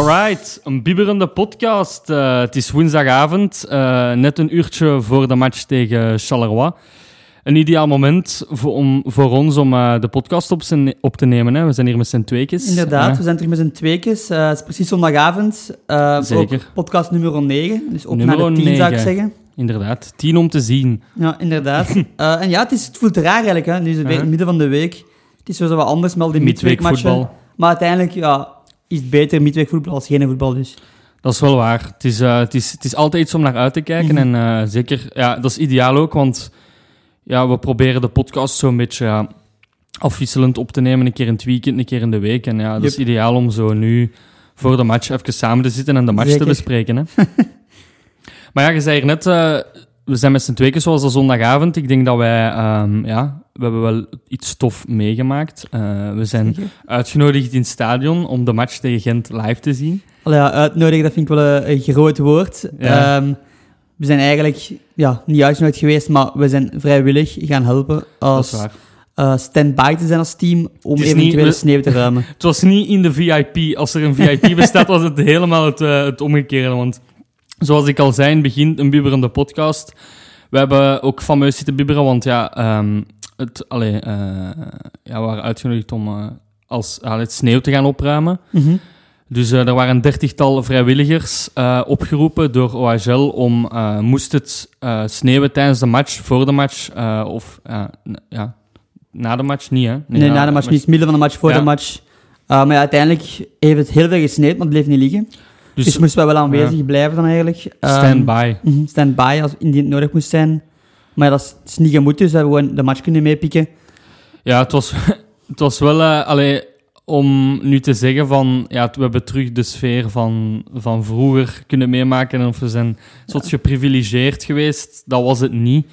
Alright, een bibberende podcast. Eh, het is woensdagavond, eh, net een uurtje voor de match tegen Charleroi. Een ideaal moment voor, om, voor ons om eh, de podcast op, z'n- op te nemen. Hè. We zijn hier met z'n tweekjes. Inderdaad, we zijn terug met z'n tweekjes. Het is precies zondagavond. Zeker. podcast nummer 9. Dus ook Nummer naar de 10 zou ik 9. zeggen. inderdaad, tien om te zien. Ja, inderdaad. En ja, het, is, het voelt raar eigenlijk. Hè. Nu is het midden van de week. Het is sowieso wat anders met al die midweekmatchen. Maar uiteindelijk ja, is beter midweekvoetbal als geen voetbal. Dus. Dat is wel waar. Het is, eh, het is, het is altijd iets om naar uit te kijken. Mhm. En eh, zeker, ja, dat is ideaal ook, want ja, we proberen de podcast zo'n beetje ja, afwisselend op te nemen. Een keer in het weekend, een keer in de week. En ja, dat is ideaal om zo nu voor de match even samen te zitten en de match Zeker. te bespreken. Hè. maar ja, je zei hier net, eh, we zijn met z'n tweeën zoals de zondagavond. Ik denk dat wij, ehm, ja, we hebben wel iets tof meegemaakt. Eh, we zijn Zeker. uitgenodigd in het stadion om de match tegen Gent live te zien. Allee, ja, uitnodigen, dat vind ik wel een, een groot woord. Ja. Ehm, we zijn eigenlijk ja, niet uitgenodigd geweest, maar we zijn vrijwillig gaan helpen als eh stand-by te zijn als team om eventueel niet- sneeuw te ruimen. Het was niet in de VIP. Als er een VIP bestaat, was het helemaal het, eh, het omgekeerde. Want zoals ik al zei in het begin, een bibberende podcast. We hebben ook fameus zitten bibberen, want ja, ehm, het, allee, eh, ja, we waren uitgenodigd om eh, als, allee, het sneeuw te gaan opruimen. Mhm. Dus eh, er waren een dertigtal vrijwilligers opgeroepen door OHL om, moest het sneeuwen tijdens de match, voor de match, of ja, na de match niet, hè? Nee, na de match niet, midden van de match, voor Ja. de match. Maar ja, uiteindelijk heeft het heel veel gesneeuwd, maar het bleef niet liggen. Dus, Dus, moesten we wel aanwezig blijven dan eigenlijk. Ehm, stand-by. mhm, stand-by, als indien het nodig moest zijn. Maar dat is, niet gemoed, dus we hebben gewoon de match kunnen meepikken. Ja, het was, het was wel... eh allee, om nu te zeggen van... Ja, we hebben terug de sfeer van, van vroeger kunnen meemaken. En of we zijn soort geprivilegeerd geweest. Dat was het niet.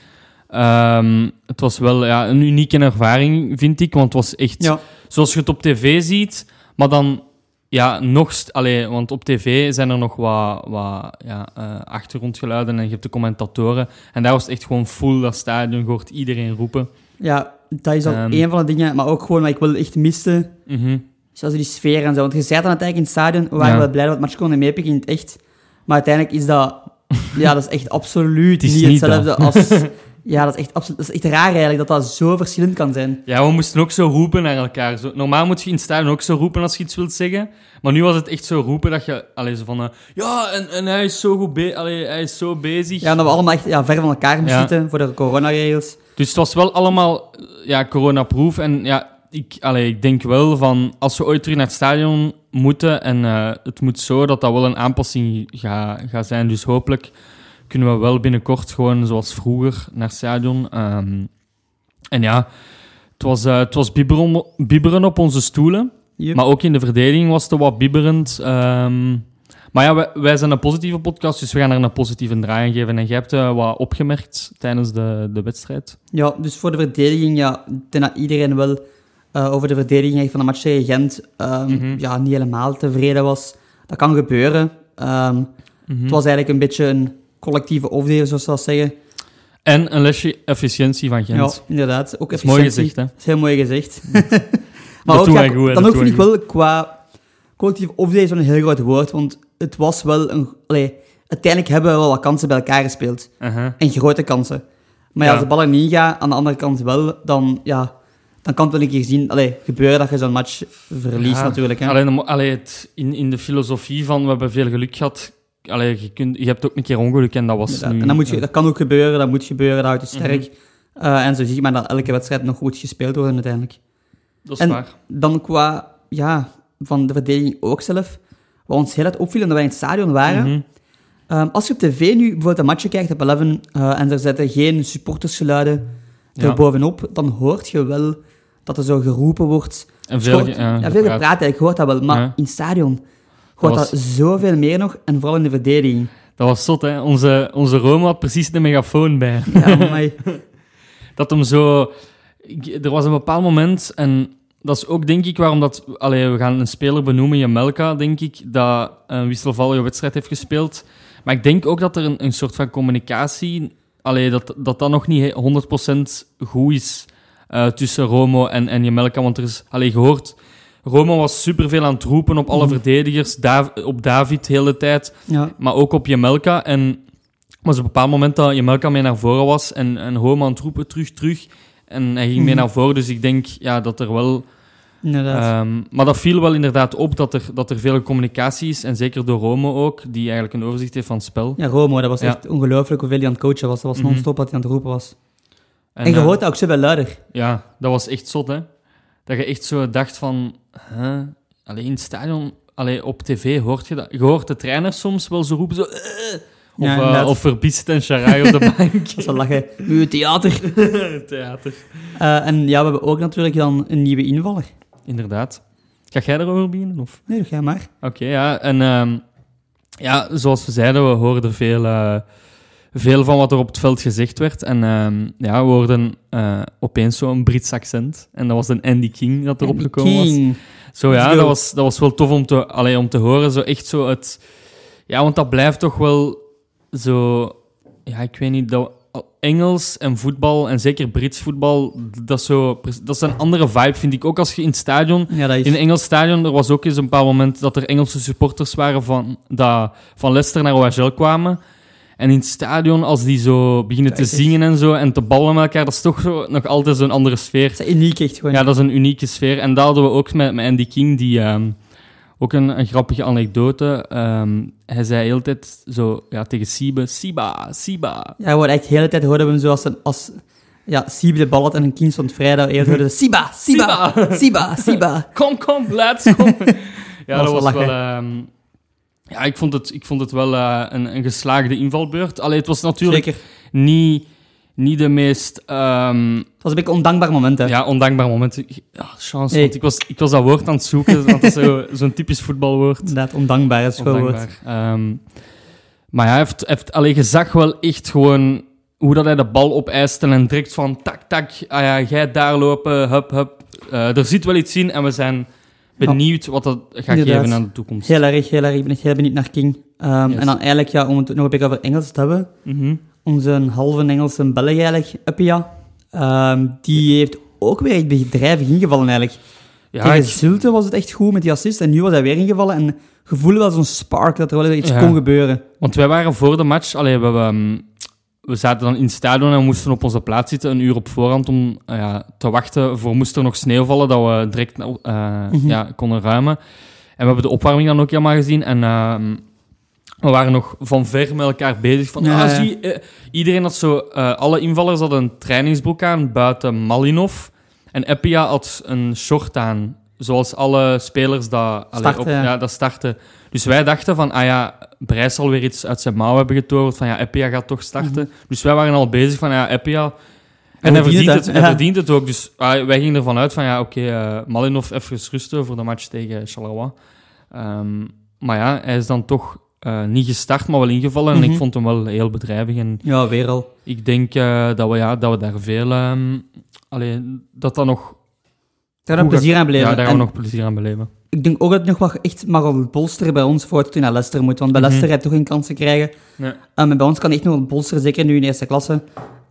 Ehm, het was wel ja, een unieke ervaring, vind ik. Want het was echt Ja, zoals je het op tv ziet. Maar dan... Ja, nog... Allee, want op tv zijn er nog wat, wat ja, eh, achtergrondgeluiden en je hebt de commentatoren. En daar was het echt gewoon full, dat stadion. Je hoort iedereen roepen. ja, dat is al Ehm. een van de dingen. Maar ook gewoon wat ik wel echt miste, Mhm. zoals die sfeer en zo. Want je zei dan uiteindelijk in het stadion, we waren Ja. wel blij dat we het match konden meepikken in het echt. Maar uiteindelijk is dat... Ja, dat is echt absoluut is niet niet hetzelfde dat. als... Ja, dat is, echt absoluut, dat is echt raar eigenlijk, dat dat zo verschillend kan zijn. Ja, we moesten ook zo roepen naar elkaar. Zo, normaal moet je in het stadion ook zo roepen als je iets wilt zeggen. Maar nu was het echt zo roepen dat je... Allee, zo van... eh, ja, en, en hij is zo goed be allee, hij is zo bezig. Ja, dat we allemaal echt ja, ver van elkaar moesten Ja. zitten voor de coronaregels. Dus het was wel allemaal ja, coronaproof. En ja, ik, allee, ik denk wel van... Als we ooit terug naar het stadion moeten... En eh, het moet zo dat dat wel een aanpassing gaat gaat zijn. Dus hopelijk kunnen we wel binnenkort gewoon zoals vroeger naar het stadion. Ehm, en ja... Het was, eh, het was bibberen, bibberen op onze stoelen. Yep. Maar ook in de verdediging was het wat bibberend. Ehm, maar ja, wij, wij zijn een positieve podcast, dus we gaan er een positieve draai aan geven. En jij hebt eh, wat opgemerkt tijdens de, de wedstrijd. Ja, dus voor de verdediging, ja, ik denk dat iedereen wel eh, over de verdediging van de match tegen Gent ehm, Mhm. ja, niet helemaal tevreden was. Dat kan gebeuren. Mhm. Het was eigenlijk een beetje een collectieve overdeling, zoals ze dat zeggen. En een lesje efficiëntie van Gent. Ja, inderdaad. Ook dat is mooi gezegd, hè? Dat is heel mooi gezegd. Dat ook, ja, goed, dan ook vind ik wel qua collectieve overdeling zo'n heel groot woord, want het was wel een... Allee, uiteindelijk hebben we wel wat kansen bij elkaar gespeeld. Uh-huh. En grote kansen. Maar ja, Ja. als de bal er niet gaat, aan de andere kant wel, dan, ja, dan kan het wel een keer zien, allee, gebeuren dat je zo'n match verliest Ja, natuurlijk. Hè. Alleen, allee, het, in, in de filosofie van we hebben veel geluk gehad. Allee, je, kunt, je hebt ook een keer ongeluk en dat was Inderdaad. nu... en dan moet je, dat kan ook gebeuren, dat moet gebeuren, dat houdt je sterk. Mhm. Eh, en zo zie je maar dat elke wedstrijd nog goed gespeeld wordt uiteindelijk. Dat is en- waar. Dan qua, ja, van de verdediging ook zelf, wat ons heel erg opviel, omdat wij in het stadion waren, Mhm. Ehm, als je op tv nu bijvoorbeeld een matchje kijkt op 11 eh, en er zitten geen supportersgeluiden Ja. er bovenop, dan hoort je wel dat er zo geroepen wordt. En veel, ge- ja, veel gepraat. eigenlijk, hoort dat wel. Maar in het stadion hoort Dat dat, zoveel meer nog, en vooral in de verdediging. Dat was zot, hè. Onze, onze Rome had precies de megafoon bij. Ja, amai. dat hem zo... Er was een bepaald moment, en dat is ook denk ik waarom dat... Allee, we gaan een speler benoemen, Jamelka, denk ik, dat een wisselvallige wedstrijd heeft gespeeld. Maar ik denk ook dat er een, een soort van communicatie... Allee, dat, dat dat nog niet he- 100% goed is eh, tussen Romo en, en Jamelka. Want er is... Allee, je hoort, je Roma was superveel aan het roepen op alle Mhm. verdedigers, Dav- op David de hele tijd, Ja. maar ook op Jemelka. En was op een bepaald moment dat Jemelka mee naar voren was en, en Roma aan het roepen terug, terug. En hij ging mee Mhm. naar voren, dus ik denk ja, dat er wel... Inderdaad. ehm, maar dat viel wel inderdaad op dat er, dat er veel communicatie is, en zeker door Rome ook, die eigenlijk een overzicht heeft van het spel. ja, Romo, dat was ja. echt ongelooflijk hoeveel hij aan het coachen was. Dat was Mhm. non-stop wat hij aan het roepen was. En, je eh, hoort dat ook zoveel luider. Ja, dat was echt zot, hè. Dat je echt zo dacht van... Huh? Alleen in het stadion, allee, op tv hoort je dat. Je hoort de trainers soms wel zo roepen, zo... "Eh." Of, Ja, eh, of Verbiest en Sharai op de bank. Dat is wel lachen. Uw theater. Theater. Eh, en ja, we hebben ook natuurlijk dan een nieuwe invaller. Inderdaad. Ga jij erover beginnen? Of? Nee, ga maar. Oké, ja. En ehm, ja, zoals we zeiden, we hoorden veel, eh, veel van wat er op het veld gezegd werd. En ehm, ja, we hoorden eh, opeens zo'n Brits accent. En dat was een Andy King dat erop Andy gekomen was. King. Zo Let's ja, dat was, dat was wel tof om te, allee, om te horen. Zo echt zo het... Ja, want dat blijft toch wel zo... Ja, ik weet niet, dat, Engels en voetbal, en zeker Brits voetbal, dat is, zo, dat is een andere vibe, vind ik. Ook als je in het stadion... Ja, dat is... In een Engels stadion, er was ook eens een bepaald moment dat er Engelse supporters waren van, dat, van Leicester naar OHL kwamen. En in het stadion, als die zo beginnen te Dat zingen en zo, en te ballen met elkaar, dat is toch zo, nog altijd zo'n andere sfeer. Dat is uniek echt gewoon. Ja, dat is een unieke sfeer. En dat hadden we ook met, met Andy King, die ehm, ook een, een grappige anekdote. ehm, hij zei heel tijd zo ja, tegen Siebe, Siba, Siba. Ja, gewoon echt de hele tijd hoorden we hem zo als, een, als ja, Siebe de bal had en een kind stond vrij. Dat we eerder hoorden Siba, Siba, Siba, Siba. Kom, kom, let's kom. ja, was dat was wel. Ja, ik vond het, ik vond het wel eh, een, een geslaagde invalbeurt. Allee, het was natuurlijk Zeker. niet, niet de meest... ehm, Het was een beetje ondankbaar moment, hè. Ja, ondankbaar moment. Ja, chance, want ik was, ik was dat woord aan het zoeken. want dat is zo- zo'n typisch voetbalwoord. Inderdaad, ondankbaar, is gewoon. Ehm, maar ja, hij heeft, heeft, allee, je zag wel echt gewoon hoe dat hij de bal opeiste en direct van tak, tak, ah ja, jij daar lopen, hup, hup. Eh, er zit wel iets in en we zijn benieuwd wat dat gaat Inderdaad. geven aan de toekomst. Heel erg, heel erg. Ik ben echt heel benieuwd naar King. Ehm, Yes. En dan eigenlijk, ja, om het nog een beetje over Engels te hebben. Mhm. Onze halve Engelse Belg eigenlijk, Uppia, ehm, die heeft ook weer echt bedrijvig ingevallen eigenlijk. Ja, Tegen ik- Zulte was het echt goed met die assist en nu was hij weer ingevallen en je voelde wel zo'n spark dat er wel iets Ja. kon gebeuren. want wij waren voor de match, allee, we, hebben, ehm, we zaten dan in het stadion en moesten op onze plaats zitten, een uur op voorhand, om eh, ja, te wachten voor moest er nog sneeuw vallen, dat we direct Mhm. ja, konden ruimen. En we hebben de opwarming dan ook helemaal gezien en... ehm, we waren nog van ver met elkaar bezig. Van, Ja, ah, zie, eh, iedereen had zo... alle invallers hadden een trainingsbroek aan, buiten Malinov. En Epia had een short aan. Zoals alle spelers dat, allee, Starten, op, ja. ja, dat starten. Dus wij dachten van, ah ja, Brijs zal weer iets uit zijn mouw hebben getoverd. Van ja, Epia gaat toch starten. Dus wij waren al bezig van, ja, Epia... En Hij hij verdient het, het, Ja. verdient het ook. Dus ah, wij gingen ervan uit van, ja, oké, eh, Malinov even rusten voor de match tegen Charleroi. Ehm, maar ja, hij is dan toch eh, niet gestart, maar wel ingevallen. En Mhm. ik vond hem wel heel bedrijvig. En Ja, weer al. ik denk eh, dat, we, ja, dat we daar veel... ehm allee, dat dat nog... Daar we Hoe plezier aan beleven. Ja, daar gaan En we nog plezier aan beleven. Ik denk ook dat het nog wat echt mag bolsteren bij ons voordat hij naar Leicester moet. Want bij Mhm. Leicester heb je toch geen kans te krijgen. Ja. Um, en bij ons kan hij echt nog wat bolsteren, zeker nu in eerste klasse.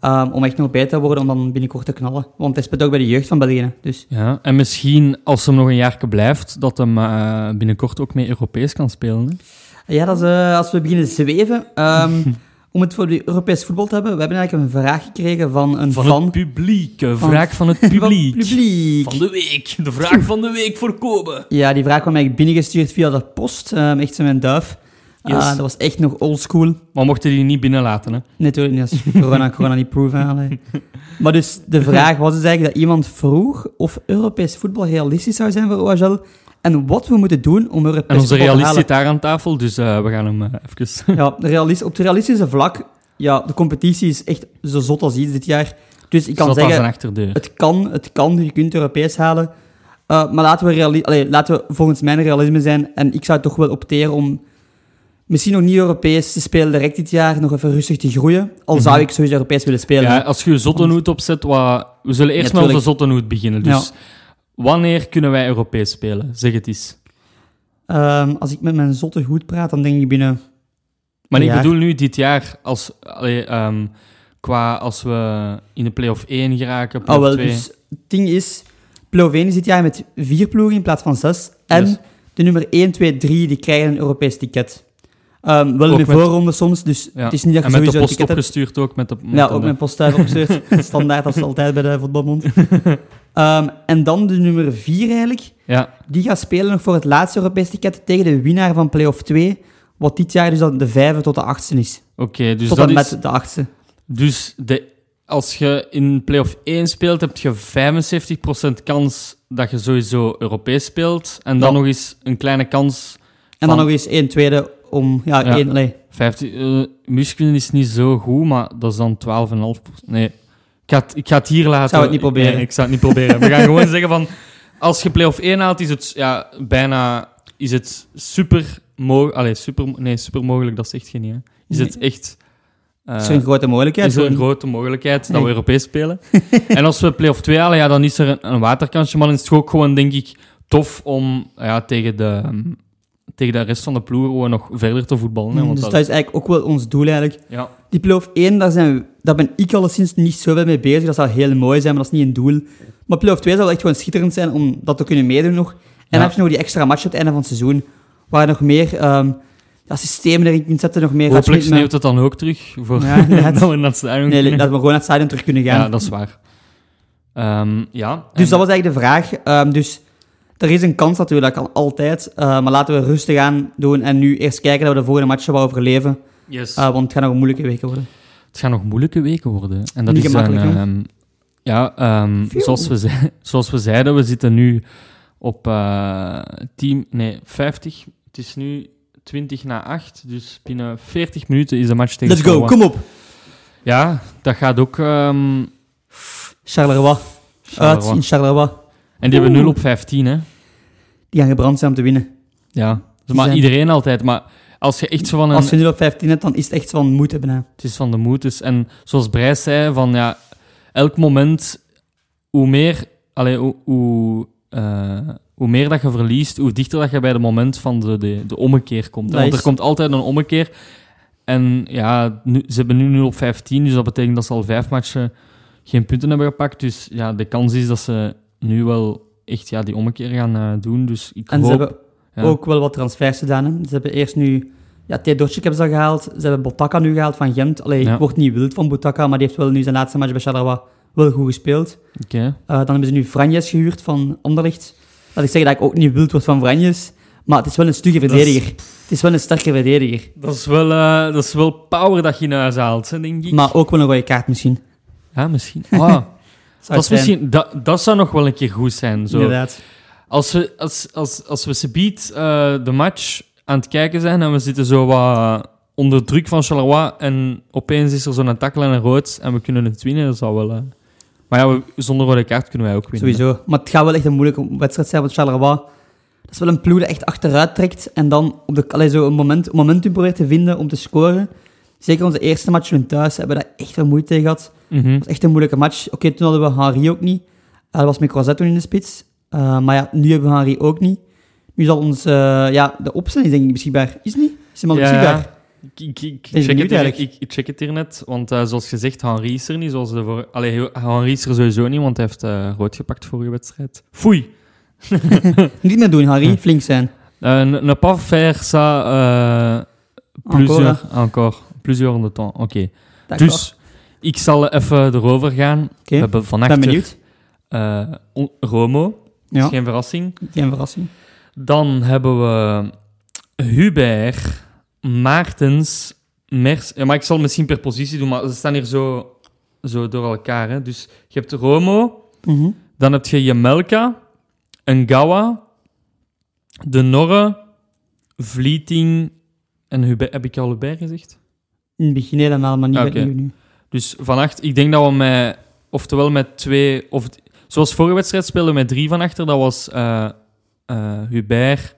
um, om echt nog beter te worden, om dan binnenkort te knallen. Want hij speelt ook bij de jeugd van België. Dus Ja, en misschien als hem nog een jaar blijft, dat hem eh, binnenkort ook mee Europees kan spelen. Hè? ja, dat is, eh, als we beginnen zweven. um, om het voor de Europees voetbal te hebben, we hebben eigenlijk een vraag gekregen van een Van fan. het publiek, een Van- vraag van het Van publiek. publiek. Van de week, de vraag van de week voor Kobe. Ja, die vraag kwam eigenlijk binnengestuurd via de post. um, echt zo mijn duif. Uh, Yes. dat was echt nog oldschool. Maar mochten die niet binnenlaten, hè? Natuurlijk niet, als corona, corona niet proeven. Maar dus de vraag was dus eigenlijk dat iemand vroeg of Europees voetbal realistisch zou zijn voor OHL en wat we moeten doen om Europees En onze realist zit daar aan tafel, dus eh, we gaan hem eh, even... Ja, de realis- op het realistische vlak, ja, de competitie is echt zo zot als iets dit jaar. Dus ik kan aan zeggen, het kan, het kan, je kunt Europees halen. Uh, maar laten we, reali- allee, laten we volgens mijn realisme zijn. En ik zou toch wel opteren om misschien nog niet Europees te spelen direct dit jaar, nog even rustig te groeien. Al zou Mhm. ik sowieso Europees willen spelen. Ja, als je je zottenhoed opzet, wat... we zullen eerst Ja, met onze zottenhoed beginnen. Dus wanneer kunnen wij Europees spelen? Zeg het eens. Ehm, als ik met mijn zotte goed praat, dan denk ik binnen... Maar ik bedoel nu dit jaar, als, allee, ehm, qua als we in de play-off 1 geraken, Oh, play-off wel, 2. dus het ding is... Play-off 1 is dit jaar met vier ploegen in plaats van zes. En Yes. de nummer 1, 2, 3 die krijgen een Europees ticket. Ehm, wel Ook in de met- voorronde soms, dus Ja. het is niet dat je en met de sowieso post opgestuurd ook. Met de, met Ja, ook mijn post thuis opgestuurd. Standaard als altijd bij de voetbalbond. Ehm, en dan de nummer 4 eigenlijk. Ja, Die gaat spelen nog voor het laatste Europees ticket tegen de winnaar van play-off 2. Wat dit jaar dus dan de vijfde tot de achtste is. oké. dus tot dat is... met de achtste. Dus de, als je in play-off 1 speelt, heb je 75% kans dat je sowieso Europees speelt. En dan Ja. nog eens een kleine kans. En dan van nog eens één tweede om... Ja, Ja. één... 50, eh is niet zo goed, maar dat is dan 12,5%. Nee, ik ga, het, ik ga het hier laten. zou het niet proberen. Nee, ik zou het niet proberen. We gaan gewoon zeggen van... Als je play-off 1 haalt, is het ja, bijna... Is het super... Mo Allee, super... Nee, super mogelijk, dat zegt je niet. Hè. Is het echt... eh, is een grote mogelijkheid. is er een grote mogelijkheid dat Nee. we Europees spelen. en als we play-off 2 halen, ja, dan is er een, een waterkansje. Maar dan is het ook gewoon, denk ik, tof om ja, tegen, de, tegen de rest van de ploeg gewoon nog verder te voetballen. Hè, Mm, want dus dat, dat is eigenlijk ook wel ons doel eigenlijk. ja, Die play-off 1, daar, zijn we, daar ben ik alleszins niet zoveel mee bezig. Dat zou heel mooi zijn, maar dat is niet een doel. Maar play-off 2 zou echt gewoon schitterend zijn om dat te kunnen meedoen nog. En dan heb je nog die extra match op het einde van het seizoen, waar nog meer ehm, ja, systemen erin kunt zetten, nog meer... hopelijk sneeuwt het dan ook terug. Voor Ja, dat we naar het stadion Nee, dat we gewoon naar het stadion terug kunnen gaan. ja, dat is waar. Ehm, ja. Dus en- dat was eigenlijk de vraag. Ehm, dus er is een kans natuurlijk, dat kan altijd. Eh, maar laten we rustig aan doen en nu eerst kijken dat we de volgende matchen wel overleven. Yes. Eh, want het gaat nog een moeilijke weken worden. Het gaan nog moeilijke weken worden. En dat Niet is een, ehm, ja, ehm, zoals, we zei- zoals we zeiden, we zitten nu op eh team, nee, 50. Het is nu 20 na 8, dus binnen 40 minuten is de match tegen Let's go, kom op. Ja, dat gaat ook. ehm Charleroi. Uit Charleroi. in Charleroi. En die hebben Oeh. 0 op 15, hè? Die gaan gebrand zijn om te winnen. Ja. Maar zijn- iedereen altijd. Maar als je echt zo van een. Als je 0 op 15 hebt, dan is het echt van moed hebben. hè. Het is van de moed. Dus, en zoals Brijs zei, van ja, elk moment, hoe meer, allee, hoe, hoe, eh, hoe meer dat je verliest, hoe dichter dat je bij het moment van de, de, de ommekeer komt. hè. Want er komt altijd een ommekeer. En ja, nu, ze hebben nu 0 op 15, dus dat betekent dat ze al vijf matchen geen punten hebben gepakt. Dus ja, de kans is dat ze nu wel echt ja, die ommekeer gaan eh, doen. Dus ik En hoop... ze hebben ja. ook wel wat transfers gedaan. Hè. Ze hebben eerst nu... Ja, Theodorczyk hebben ze al gehaald. Ze hebben Botaka nu gehaald van Gent. Allee, Ja. ik word niet wild van Botaka, maar die heeft wel nu zijn laatste match bij Charleroi wel goed gespeeld. Oké. Eh, dan hebben ze nu Franjes gehuurd van Anderlecht. Dat ik zeg dat ik ook niet wild word van Franjes. Maar het is wel een stugge is- verdediger. Het is wel een sterke verdediger. Dat, is wel, eh, dat is wel power dat je in huis haalt, denk ik. Maar ook wel een rode kaart misschien. Ja, misschien. Ah, dat, is misschien dat, dat zou nog wel een keer goed zijn. Zo. Inderdaad. Als, we, als, als, als we subiet eh de match aan het kijken zijn en we zitten zo wat onder druk van Charleroi en opeens is er zo'n tackle en een rood en we kunnen het winnen, dat zou wel... eh, Maar ja, we- zonder rode kaart kunnen wij ook winnen. Sowieso. Maar het gaat wel echt een moeilijke wedstrijd zijn, want Charleroi... Dat is wel een ploeg dat echt achteruit trekt en dan op de, allee, zo een moment, een momentum probeert te vinden om te scoren. Zeker onze eerste match toen thuis hebben we daar echt veel moeite tegen gehad. Het was echt een moeilijke match. Oké, toen hadden we Henri ook niet. Uh, dat was met Crozet toen in de spits. Uh, maar ja, nu hebben we Henri ook niet. Nu zal ons... eh, ja, de opstelling is denk ik beschikbaar. Is het niet? Is maar Ja, beschikbaar? Ik, ik, ik, je check het hier, ik, ik check het hier net, want eh, zoals gezegd, Henri is er niet. Zoals de voor... Allee, Henri is er sowieso niet, want hij heeft eh, rood gepakt vorige wedstrijd. Foei! Niet meer doen, Henri. Flink zijn. Ne, pas faire ça plusieurs, encore, plusieurs de temps. Oké. Dus ik zal even erover gaan. We hebben van ben benieuwd. eh, Romo. Ja, Geen verrassing. geen verrassing. Dan hebben we Hubert, Maartens, Mers. Ja, maar ik zal misschien per positie doen, maar ze staan hier zo, zo door elkaar. Hè. Dus je hebt Romo, Mhm. dan heb je Jemelka, Ngawa, De Norre, Vlieting en Hubert. Heb ik al Hubert gezegd? In het begin helemaal, maar niet Ah, oké. nu. Dus van acht, ik denk dat we met, oftewel met twee, of zoals vorige wedstrijd speelden we met drie van achter. Dat was eh eh, Hubert,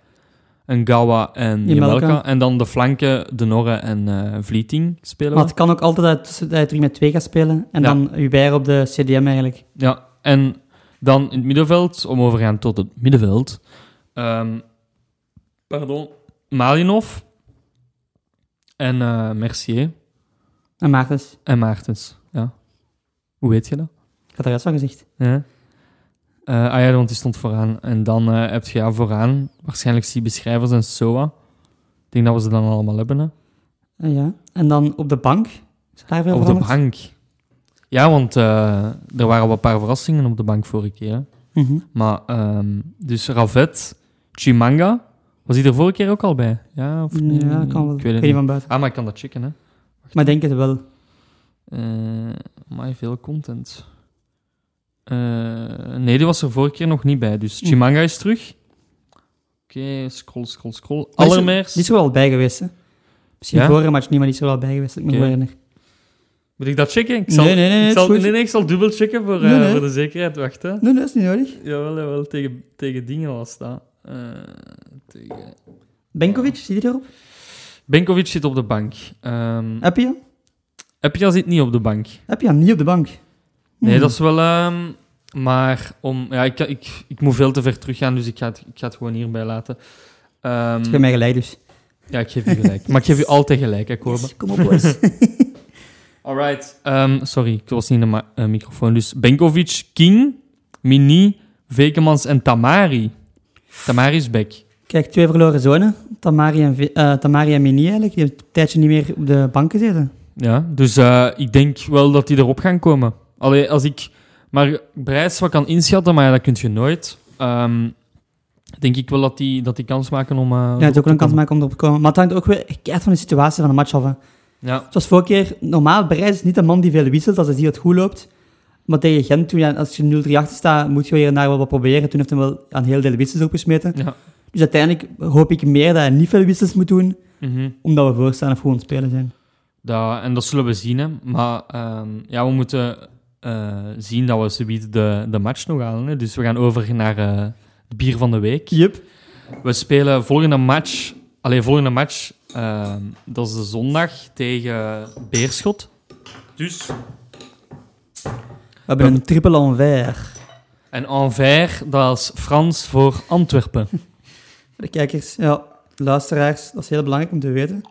Ngawa en Jemelka. En dan de flanken, De Norre en eh, Vlieting spelen Maar we. het kan ook altijd dat je drie met twee gaat spelen. En Ja. dan Hubert op de CDM eigenlijk. Ja, en dan in het middenveld, om over te gaan tot het middenveld. ehm, pardon, Malinov en eh, Mercier En Maartens. en Maartens. Ja. Hoe weet je dat? Ik had er juist al gezegd. Ja. Eh, ah ja, want die stond vooraan. En dan eh, heb je ja, vooraan waarschijnlijk die beschrijvers en SOA. Ik denk dat we ze dan allemaal hebben. Hè. Ah, ja. En dan op de bank. Is daar veel Op de bank. Ja, want eh, er waren wel een paar verrassingen op de bank vorige keer. hè. Mhm. Maar, emaar dus Ravet, Chimanga, was hij er vorige keer ook al bij? Ja, of niet? Ja, dat kan wel. Ik weet het niet niet. van buiten. Ah, maar ik kan dat checken, hè. Maar denk het wel. Eh maar veel content. Eh, nee, die was er vorige keer nog niet bij. Dus Chimanga is terug. Oké, scroll, scroll, scroll. Er- Allermeers. Die is er wel bij geweest, hè? Misschien Ja? vorige match niet, maar die is er wel bij geweest. Ik me Oké. herinner. Moet ik dat checken? Ik zal, Nee, nee, nee, ik zal, is goed. nee, nee, ik zal dubbel checken voor, eh, Nee, voor de zekerheid. Wacht, hè. Nee, nee, dat is niet nodig. Jawel, jawel. Tegen, tegen dingen was dat. Eh, tegen... Benkovic, zie je erop? Benkovic zit op de bank. Ehm Heb je zit niet op de bank. Heb je niet op de bank? Nee, Hmm. dat is wel... ehm, maar om... Ja, ik, ik, ik moet veel te ver teruggaan, dus ik ga het, ik ga het gewoon hierbij laten. Ehm, Je hebt mij gelijk dus. ja, ik geef je gelijk. maar ik geef je altijd gelijk, hè. Yes, kom op, boys. Alright. Ehm, sorry, ik was niet in de eh, microfoon. Dus Benkovic, King, Mini, Vekemans en Tamari. Tamari is back. Kijk, twee verloren zonen. Tamari en, eh, Tamari en Mini eigenlijk. Die hebben een tijdje niet meer op de bank gezeten. Ja, dus eh, ik denk wel dat die erop gaan komen. Allee, als ik maar Brijs wat kan inschatten, maar ja, dat kun je nooit. Ehm, denk ik wel dat die, dat die kans maken om... eh, Ja, het is ook een kans maken om erop te komen. Maar het hangt ook weer keihard van de situatie van de match af. Hè. Ja, Zoals vorige keer, normaal, Bereis is niet een man die veel wisselt als hij ziet dat het goed loopt. Maar tegen Gent, toen als je 0-3 achter staat, moet je hier en daar wel wat proberen. Toen heeft hij wel een heel deel wissels opgesmeten. ja. Dus uiteindelijk hoop ik meer dat hij niet veel wissels moet doen, Mhm. omdat we voorstaan of gewoon spelen zijn. Dat, en dat zullen we zien. Hè. Maar ehm, ja, we moeten eh, zien dat we zoiets de, de match nog halen. Hè. Dus we gaan over naar eh, het bier van de week. Yep. We spelen volgende match... Alleen volgende match, ehm, dat is de zondag tegen Beerschot. Dus... We hebben een triple envers. En Anvers, dat is Frans voor Antwerpen. De kijkers, ja, luisteraars, dat is heel belangrijk om te weten.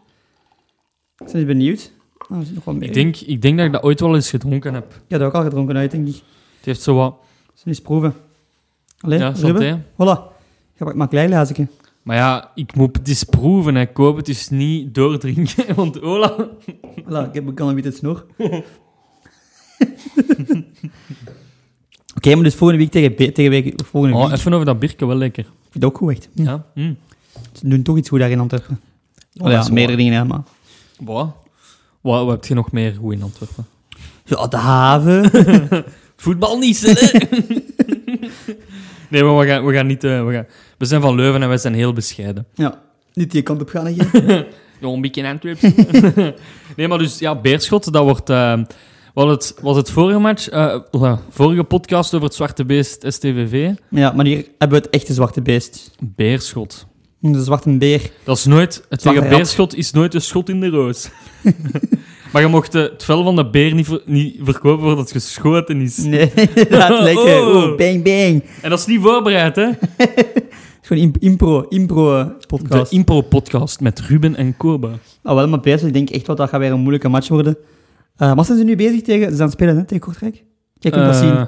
Ik ben benieuwd. Nou, nog meer. Ik denk, ik denk dat ik dat ooit wel eens gedronken heb. Ik heb dat ook al gedronken uit, denk ik. Het heeft zo wat... Zullen eens proeven? Allee, Ja, Ruben? santé. Voilà. Ga maar een klein glaasje. Maar ja, ik moet het eens proeven. hè. Ik koop het dus niet doordrinken. Want Ola... Voilà, ik heb een witte snor. Oké, maar dus volgende week tegen, tegen week, volgende Oh, week. even over dat bierke, wel lekker. Ik vind het ook goed, echt. Ja. Mm. Ze doen toch iets goed daar in Antwerpen. Oh, dat ja, is meerdere dingen, hè, maar... Wat? Wat, wat heb je nog meer goed in Antwerpen? Ja, de haven. Voetbal niet, hè? nee, maar we gaan, we gaan niet... eh, we, gaan, we zijn van Leuven en wij zijn heel bescheiden. ja, niet die kant op gaan, hè. Ja, een beetje in Antwerpen. nee, maar dus, ja, Beerschot, dat wordt... eh, was, het, was het vorige match, eh, uh, vorige podcast over het Zwarte Beest STVV? Ja, maar hier hebben we het echte zwarte beest. Beerschot. De zwarte beer. Dat is nooit... Het tegen rat. Beerschot is nooit een schot in de roos. maar je mocht eh, het vel van de beer niet, ver- niet verkopen voordat het geschoten is. Nee, inderdaad, lekker. Oh. Bang, bang. En dat is niet voorbereid, hè? Gewoon imp- impro, impro eh, podcast. De Impro-podcast met Ruben en Koba. Ah, wel, maar bezig. Ik denk echt wel dat gaat weer een moeilijke match worden. Eh maar zijn ze nu bezig tegen... Ze zijn spelen, hè, tegen Kortrijk? Jij kunt dat zien. Eh,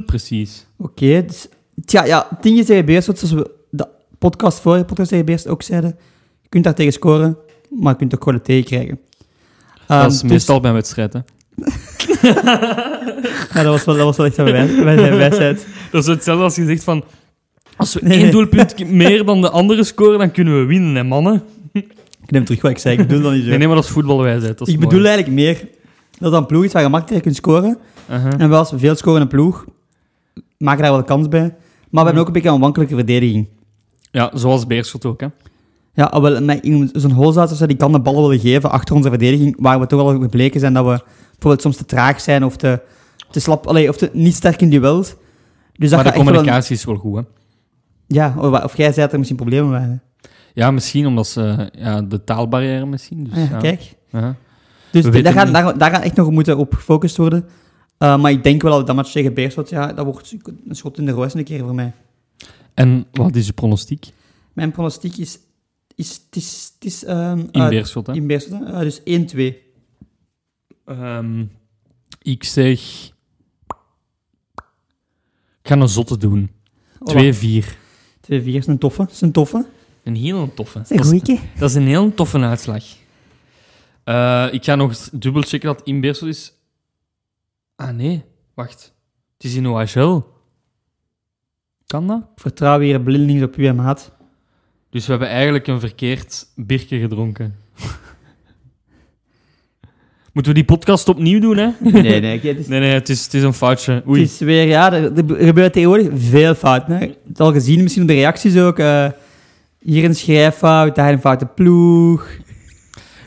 0-0 precies. Oké, dus... Tja, ja, tien keer tegen Beerschot, zoals we de podcast voor, de podcast tegen ook zeiden. Je kunt daar tegen scoren, maar je kunt ook gewoon tegen krijgen. Ehm, dat is dus- meestal bij een wedstrijd, hè. Ja, dat was wel, dat was wel echt een wij- wij- wijsheid. Dat is hetzelfde als je zegt van... Als we Nee, één nee. doelpunt meer dan de andere scoren, dan kunnen we winnen, hè, mannen. Ik neem terug wat ik zei, ik bedoel dat niet zo. Nee, nee, maar dat is voetbalwijsheid. Dat is ik mooi. bedoel eigenlijk meer dat dat een ploeg is waar je makkelijk kunt scoren. Uh-huh. En wel als we veel scoren een ploeg, maken daar wel kans bij. Maar we hebben ook een beetje een wankelijke verdediging. Ja, zoals Beerschot ook, hè. Ja, al wel, zo'n holzater die kan de ballen willen geven achter onze verdediging, waar we toch al gebleken zijn dat we bijvoorbeeld soms te traag zijn of te, te slap, allee, of te, niet sterk in duels. Dus dat maar de wel een- communicatie is wel goed, hè. ja, of, of jij zei dat er misschien problemen waren. Ja, misschien omdat ze... Ja, de taalbarrière misschien. Dus, Ah ja, ja. Kijk. Uh-huh. Dus daar gaan, daar, daar gaan echt nog moeten op gefocust worden. Uh, maar ik denk wel dat dat match tegen Beerschot, ja, dat wordt een schot in de roos een keer voor mij. En wat is je pronostiek? Mijn pronostiek is... is, is, is ehm, In Beerschot, hè. in Beerschot? Uh, dus 1-2. Ehm, ik zeg Ik ga een zotte doen. 2-4. 2-4 is een toffe. is een toffe. Een heel toffe. Dat is een Dat is, goeie. dat is een heel toffe uitslag. Eh, ik ga nog dubbel checken dat het in Beersel is. Ah nee, wacht. Het is in OHL. Kan dat? Ik vertrouw weer blindelings op u en maat. Dus we hebben eigenlijk een verkeerd biertje gedronken. Moeten we die podcast opnieuw doen, hè? Nee, nee. Het is, Nee, nee, het is, het is een foutje. het is weer, ja, er, er gebeurt tegenwoordig veel fout. Hè. Het al gezien, misschien op de reacties ook. eh, hier een schrijffout, daar een foute ploeg.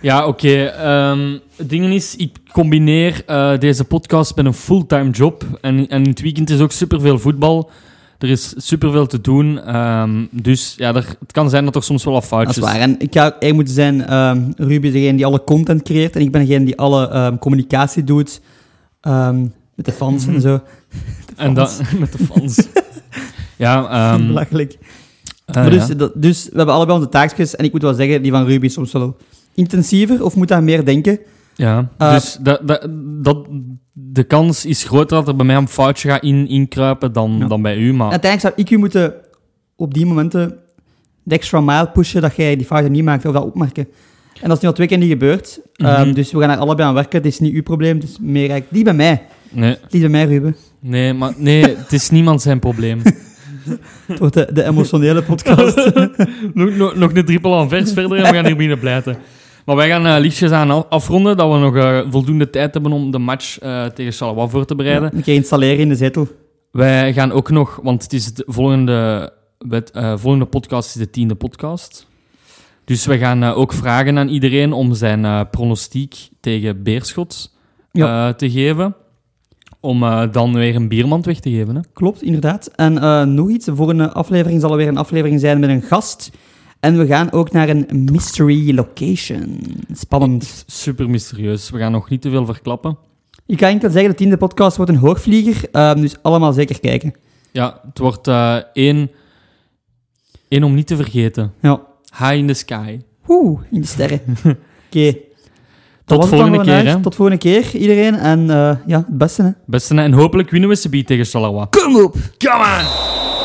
Ja, oké. ehm, het ding is, ik combineer eh, deze podcast met een fulltime job. En, en in het weekend is ook superveel voetbal. Er is superveel te doen. ehm, dus ja, er, het kan zijn dat er soms wel wat Dat foutjes... is waar. En ik ga moeten zijn, ehm Ruby is degene die alle content creëert. En ik ben degene die alle ehm, communicatie doet. ehm, met de fans en zo. En dat met de fans. ja, ehm Belachelijk. Maar dus, dat- dus we hebben allebei onze taakjes. En ik moet wel zeggen, die van Ruby is soms wel intensiever. Of moet daar meer denken. Ja, Eh, dus dat, dat, dat, de kans is groter dat er bij mij een foutje gaat in, inkruipen dan, Ja. dan bij u. Maar Uiteindelijk zou ik u moeten op die momenten de extra mile pushen dat jij die fouten niet maakt of dat opmerken. En dat is nu al twee keer niet gebeurd. Ehm, Mhm. dus we gaan er allebei aan werken. Het is niet uw probleem, het is meer eigenlijk die bij mij. nee, Die bij mij, Ruben. nee, maar nee, het is niemand zijn probleem. Het wordt de, de emotionele podcast. nog, nog, nog een triple aan vers verder en we gaan hier binnen pleiten. Maar wij gaan eh liefjes aan af- afronden, dat we nog eh, voldoende tijd hebben om de match eh, tegen Charleroi voor te bereiden. Een keer installeren in de zetel. Wij gaan ook nog, want het is de volgende, wet, volgende podcast is de tiende podcast. Dus we gaan ook vragen aan iedereen om zijn pronostiek tegen Beerschot Ja. te geven. Om eh, dan weer een biermand weg te geven. Hè? Klopt, inderdaad. En eh, nog iets. De volgende aflevering zal er weer een aflevering zijn met een gast. En we gaan ook naar een mystery location. Spannend. Super mysterieus. We gaan nog niet te veel verklappen. Ik ga enkel zeggen, de tiende podcast wordt een hoogvlieger. ehm, dus allemaal zeker kijken. Ja, het wordt eh, één, één om niet te vergeten. Ja. High in the sky. Oeh, in de sterren. Oké. Dat Tot volgende keer. Hè. Tot volgende keer, iedereen. En eh, ja, het beste. Hè. Beste, en hopelijk winnen we ze tegen Charleroi. Kom op! Come on!